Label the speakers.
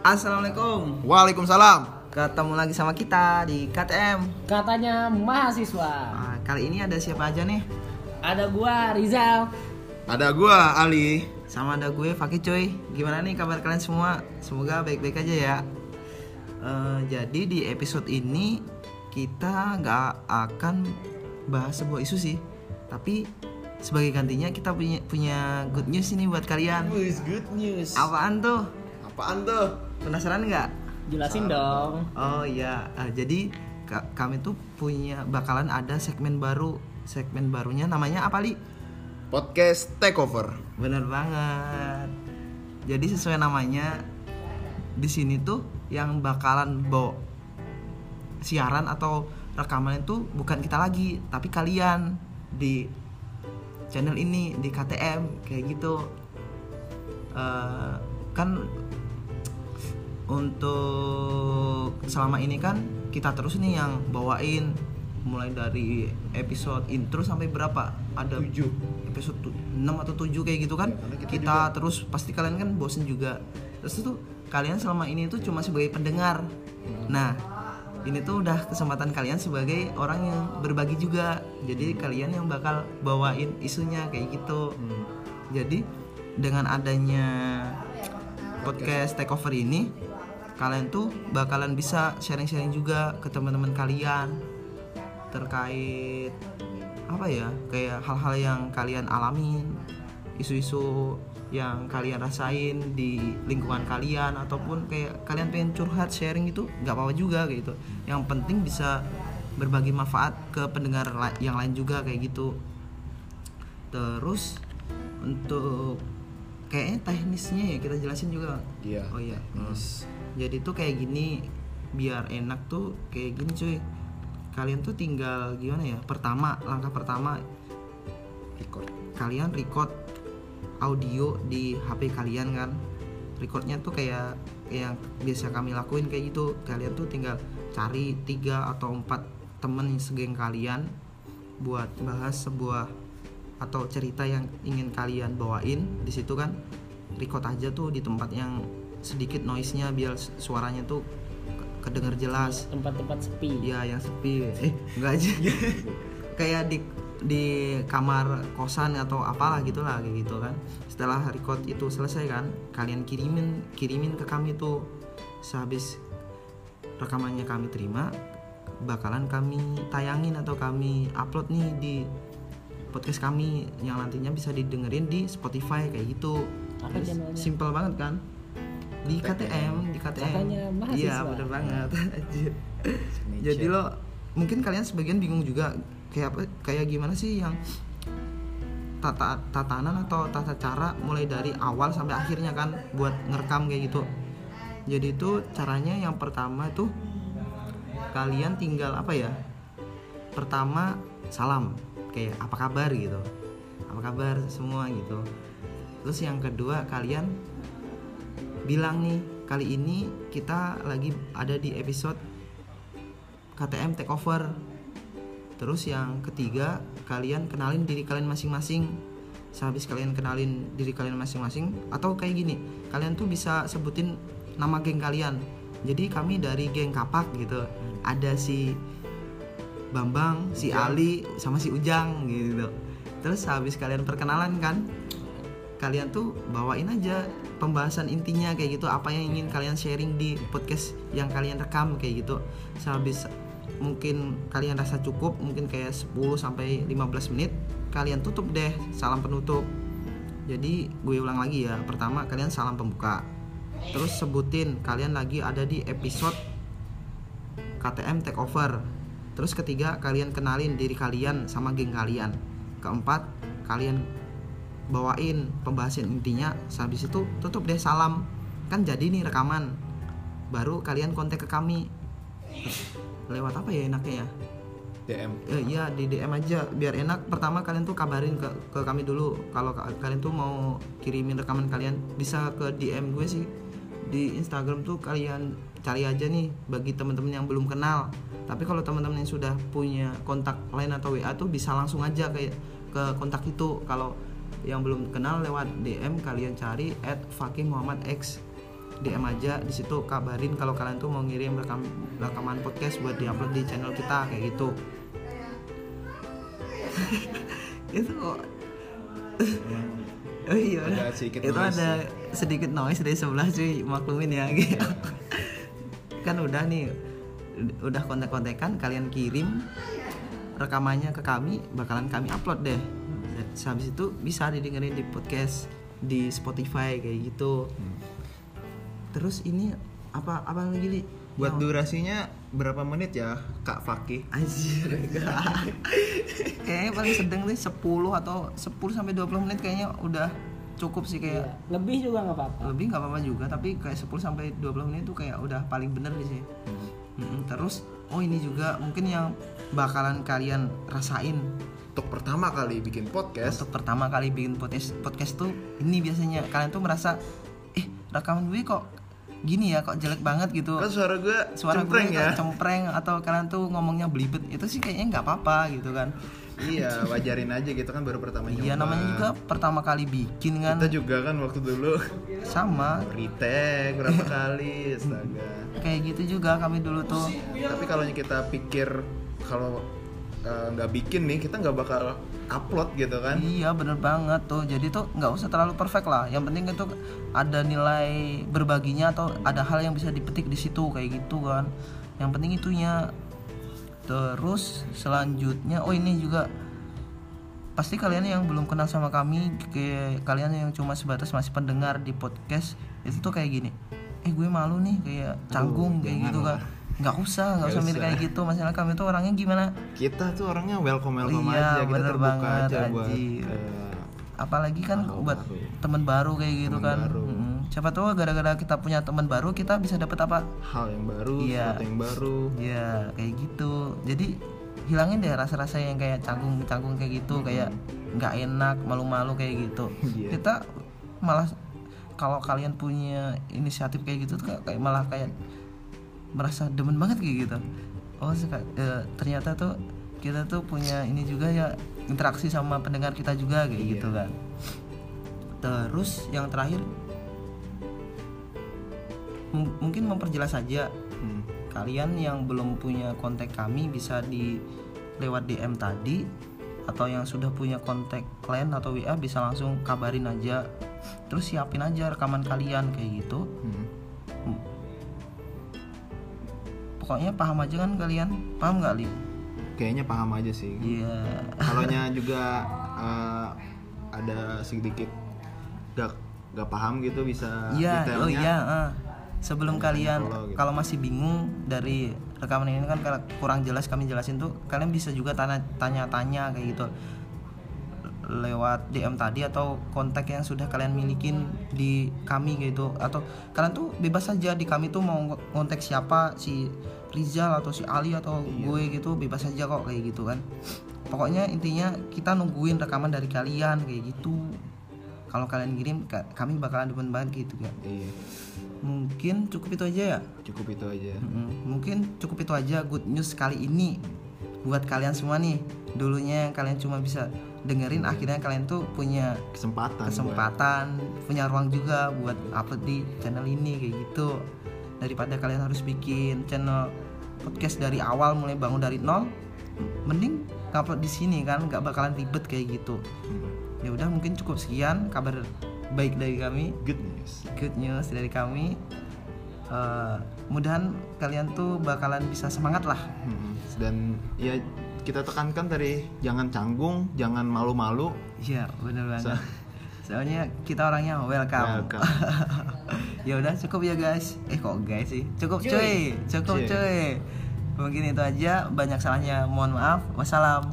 Speaker 1: Assalamualaikum.
Speaker 2: Waalaikumsalam.
Speaker 1: Ketemu lagi sama kita di KTM.
Speaker 3: Katanya mahasiswa.
Speaker 1: Nah, kali ini ada siapa aja nih?
Speaker 3: Ada gua Rizal.
Speaker 2: Ada gua Ali.
Speaker 1: Sama ada gue Fakih cuy. Gimana nih kabar kalian semua? Semoga baik-baik aja ya. Eh, jadi di episode ini kita nggak akan bahas sebuah isu sih, tapi sebagai gantinya kita punya punya good news ini buat kalian.
Speaker 2: Good news.
Speaker 1: Apaan tuh?
Speaker 2: Apaan tuh?
Speaker 1: Penasaran nggak?
Speaker 3: Jelasin dong.
Speaker 1: Oh iya, Ah, jadi ka- kami tuh punya bakalan ada segmen baru. Segmen barunya namanya apa li?
Speaker 2: Podcast Takeover.
Speaker 1: Bener banget. Jadi sesuai namanya di sini tuh yang bakalan bawa siaran atau rekaman itu bukan kita lagi, tapi kalian di channel ini di KTM kayak gitu. Eh, kan untuk selama ini kan kita terus nih yang bawain mulai dari episode intro sampai berapa? Ada
Speaker 2: Tujuh.
Speaker 1: episode tu- 6 atau 7 kayak gitu kan?
Speaker 2: Ya, kita
Speaker 1: kita, terus pasti kalian kan bosen juga. Terus itu kalian selama ini tuh cuma sebagai pendengar. Nah ini tuh udah kesempatan kalian sebagai orang yang berbagi juga. Jadi kalian yang bakal bawain isunya kayak gitu. Jadi dengan adanya podcast takeover ini kalian tuh bakalan bisa sharing-sharing juga ke teman-teman kalian terkait apa ya kayak hal-hal yang kalian alamin isu-isu yang kalian rasain di lingkungan kalian ataupun kayak kalian pengen curhat sharing itu nggak apa-apa juga kayak gitu. Yang penting bisa berbagi manfaat ke pendengar yang lain juga kayak gitu. Terus untuk kayaknya teknisnya ya kita jelasin juga
Speaker 2: Iya.
Speaker 1: oh iya
Speaker 2: Yes.
Speaker 1: jadi tuh kayak gini biar enak tuh kayak gini cuy kalian tuh tinggal gimana ya pertama langkah pertama
Speaker 2: Record.
Speaker 1: kalian record audio di HP kalian kan recordnya tuh kayak yang biasa kami lakuin kayak gitu kalian tuh tinggal cari tiga atau empat temen segeng kalian buat bahas sebuah atau cerita yang ingin kalian bawain di situ kan record aja tuh di tempat yang sedikit noise-nya biar suaranya tuh ke- kedenger jelas
Speaker 3: Tempat-tempat sepi.
Speaker 1: Iya yang sepi. Eh enggak aja. kayak di di kamar kosan atau apalah gitulah kayak gitu kan. Setelah record itu selesai kan, kalian kirimin kirimin ke kami tuh. Sehabis rekamannya kami terima, bakalan kami tayangin atau kami upload nih di podcast kami yang nantinya bisa didengerin di Spotify kayak gitu.
Speaker 3: Channelnya?
Speaker 1: Simple banget kan? Di KTM, di KTM. Iya, bener banget. Jadi lo mungkin kalian sebagian bingung juga kayak apa kayak gimana sih yang tata tatanan atau tata cara mulai dari awal sampai akhirnya kan buat ngerekam kayak gitu. Jadi itu caranya yang pertama itu kalian tinggal apa ya? Pertama salam kayak apa kabar gitu. Apa kabar semua gitu. Terus yang kedua kalian bilang nih kali ini kita lagi ada di episode KTM Takeover. Terus yang ketiga, kalian kenalin diri kalian masing-masing. Sehabis kalian kenalin diri kalian masing-masing atau kayak gini, kalian tuh bisa sebutin nama geng kalian. Jadi kami dari geng Kapak gitu. Ada si Bambang, si Ali, sama si Ujang gitu. Terus habis kalian perkenalan kan, kalian tuh bawain aja pembahasan intinya kayak gitu. Apa yang ingin kalian sharing di podcast yang kalian rekam kayak gitu. Sehabis mungkin kalian rasa cukup mungkin kayak 10 sampai 15 menit kalian tutup deh salam penutup. Jadi gue ulang lagi ya. Pertama kalian salam pembuka. Terus sebutin kalian lagi ada di episode KTM Takeover terus ketiga kalian kenalin diri kalian sama geng kalian. Keempat kalian bawain pembahasan intinya. Sehabis itu tutup deh salam. Kan jadi nih rekaman. Baru kalian kontak ke kami. Lewat apa ya enaknya ya?
Speaker 2: DM.
Speaker 1: Eh, iya di DM aja. Biar enak pertama kalian tuh kabarin ke, ke kami dulu. Kalau ka- kalian tuh mau kirimin rekaman kalian bisa ke DM gue sih di Instagram tuh kalian cari aja nih bagi teman-teman yang belum kenal. Tapi kalau teman-teman yang sudah punya kontak lain atau WA tuh bisa langsung aja kayak ke kontak itu. Kalau yang belum kenal lewat DM kalian cari at Fakih Muhammad X. DM aja di situ kabarin kalau kalian tuh mau ngirim rekam rekaman podcast buat diupload di channel kita kayak gitu. Itu kok. Oh iya.
Speaker 2: Ada sedikit
Speaker 1: itu ada sedikit noise dari sebelah cuy maklumin ya gitu. Kan udah nih udah kontak-kontakan kalian kirim rekamannya ke kami bakalan kami upload deh. Dan habis itu bisa didengerin di podcast di Spotify kayak gitu. Terus ini apa apa lagi li?
Speaker 2: Buat durasinya berapa menit ya, Kak Fakih?
Speaker 1: Anjir Kayaknya paling sedang nih 10 atau 10 sampai 20 menit kayaknya udah cukup sih kayak
Speaker 3: Iya. Lebih juga nggak apa-apa.
Speaker 1: lebih nggak apa-apa juga tapi kayak 10 sampai 20 menit tuh kayak udah paling bener sih Mm-mm, terus oh ini juga mungkin yang bakalan kalian rasain
Speaker 2: Untuk pertama kali bikin podcast,
Speaker 1: untuk pertama kali bikin podcast podcast tuh ini biasanya kalian tuh merasa eh rekaman gue kok gini ya kok jelek banget gitu
Speaker 2: kan suara gue
Speaker 1: suara
Speaker 2: cempreng
Speaker 1: gue
Speaker 2: ya.
Speaker 1: cempreng atau kalian tuh ngomongnya belibet itu sih kayaknya nggak apa-apa gitu kan
Speaker 2: iya, wajarin aja gitu kan baru pertama
Speaker 1: iya
Speaker 2: nyoba.
Speaker 1: namanya juga pertama kali bikin kan
Speaker 2: Kita juga kan waktu dulu
Speaker 1: sama
Speaker 2: retake berapa kali, astaga.
Speaker 1: kayak gitu juga kami dulu tuh
Speaker 2: Tapi kalau kita pikir kalau eh, nggak bikin nih, kita nggak bakal upload gitu kan?
Speaker 1: Iya bener banget tuh. Jadi tuh nggak usah terlalu perfect lah. Yang penting itu ada nilai berbaginya atau ada hal yang bisa dipetik di situ kayak gitu kan. Yang penting itunya. Terus selanjutnya, oh ini juga pasti kalian yang belum kenal sama kami, kayak kalian yang cuma sebatas masih pendengar di podcast itu tuh kayak gini. Eh gue malu nih kayak canggung kayak gitu kan. Nggak usah, nggak usah mirip kayak gitu. Masalah kami tuh orangnya gimana?
Speaker 2: Kita tuh orangnya welcome welcome
Speaker 1: Iya,
Speaker 2: aja, kita
Speaker 1: bener
Speaker 2: terbuka
Speaker 1: banget,
Speaker 2: aja buat
Speaker 1: anjir.
Speaker 2: eh,
Speaker 1: apalagi kan buat teman baru kayak gitu
Speaker 2: Teman
Speaker 1: kan
Speaker 2: baru.
Speaker 1: Mm-mm. Siapa tahu gara-gara kita punya teman baru kita bisa dapat apa
Speaker 2: hal yang baru,
Speaker 1: Iya.
Speaker 2: sesuatu yang baru.
Speaker 1: ya kayak gitu jadi hilangin deh rasa-rasa yang kayak canggung-canggung kayak gitu kayak nggak enak malu-malu kayak gitu
Speaker 2: Iya.
Speaker 1: kita malah kalau kalian punya inisiatif kayak gitu tuh kayak- malah kayak merasa demen banget kayak gitu oh seka- eh, ternyata tuh kita tuh punya ini juga ya interaksi sama pendengar kita juga kayak
Speaker 2: Iya.
Speaker 1: gitu kan terus yang terakhir mung- mungkin memperjelas saja
Speaker 2: Hmm.
Speaker 1: kalian yang belum punya kontak kami bisa di lewat DM tadi atau yang sudah punya kontak klien atau WA bisa langsung kabarin aja terus siapin aja rekaman kalian kayak gitu
Speaker 2: Hmm.
Speaker 1: pokoknya paham aja kan kalian paham nggak li
Speaker 2: Kayaknya paham aja sih.
Speaker 1: iya
Speaker 2: Kalaunya juga eh, ada sedikit gak gak paham gitu bisa
Speaker 1: iya
Speaker 2: detailnya.
Speaker 1: oh iya ah. Sebelum kalian
Speaker 2: gitu.
Speaker 1: kalau masih bingung dari rekaman ini kan kurang jelas kami jelasin tuh kalian bisa juga tanya tanya-tanya kayak gitu. Lewat DM tadi atau kontak yang sudah kalian milikin di kami gitu. Atau kalian tuh bebas saja di kami tuh mau kontak siapa? Si Rizal atau si Ali atau gue gitu bebas saja kok kayak gitu kan. Pokoknya intinya kita nungguin rekaman dari kalian kayak gitu kalau kalian kirim ka- kami bakalan demen banget gitu kan
Speaker 2: Iya,
Speaker 1: mungkin cukup itu aja ya
Speaker 2: cukup itu aja.
Speaker 1: Mm-mm. mungkin cukup itu aja good news kali ini buat kalian semua nih dulunya kalian cuma bisa dengerin akhirnya kalian tuh punya
Speaker 2: Kesempatan. buat-
Speaker 1: kesempatan punya ruang juga buat upload di channel ini kayak gitu daripada kalian harus bikin channel podcast dari awal mulai bangun dari nol mending upload di sini kan nggak bakalan ribet kayak gitu. Ya udah mungkin cukup sekian kabar baik dari kami
Speaker 2: Good news.
Speaker 1: good news dari kami Eh, mudahan kalian tuh bakalan bisa semangat lah
Speaker 2: Hmm. Dan ya kita tekankan tadi jangan canggung, jangan malu-malu.
Speaker 1: iya bener banget
Speaker 2: So-
Speaker 1: soalnya kita orangnya welcome,
Speaker 2: Welcome.
Speaker 1: ya udah cukup ya guys eh kok guys sih cukup
Speaker 3: Cuy.
Speaker 1: cuy cukup
Speaker 2: Cuy.
Speaker 1: cuy mungkin itu aja banyak salahnya mohon maaf wassalam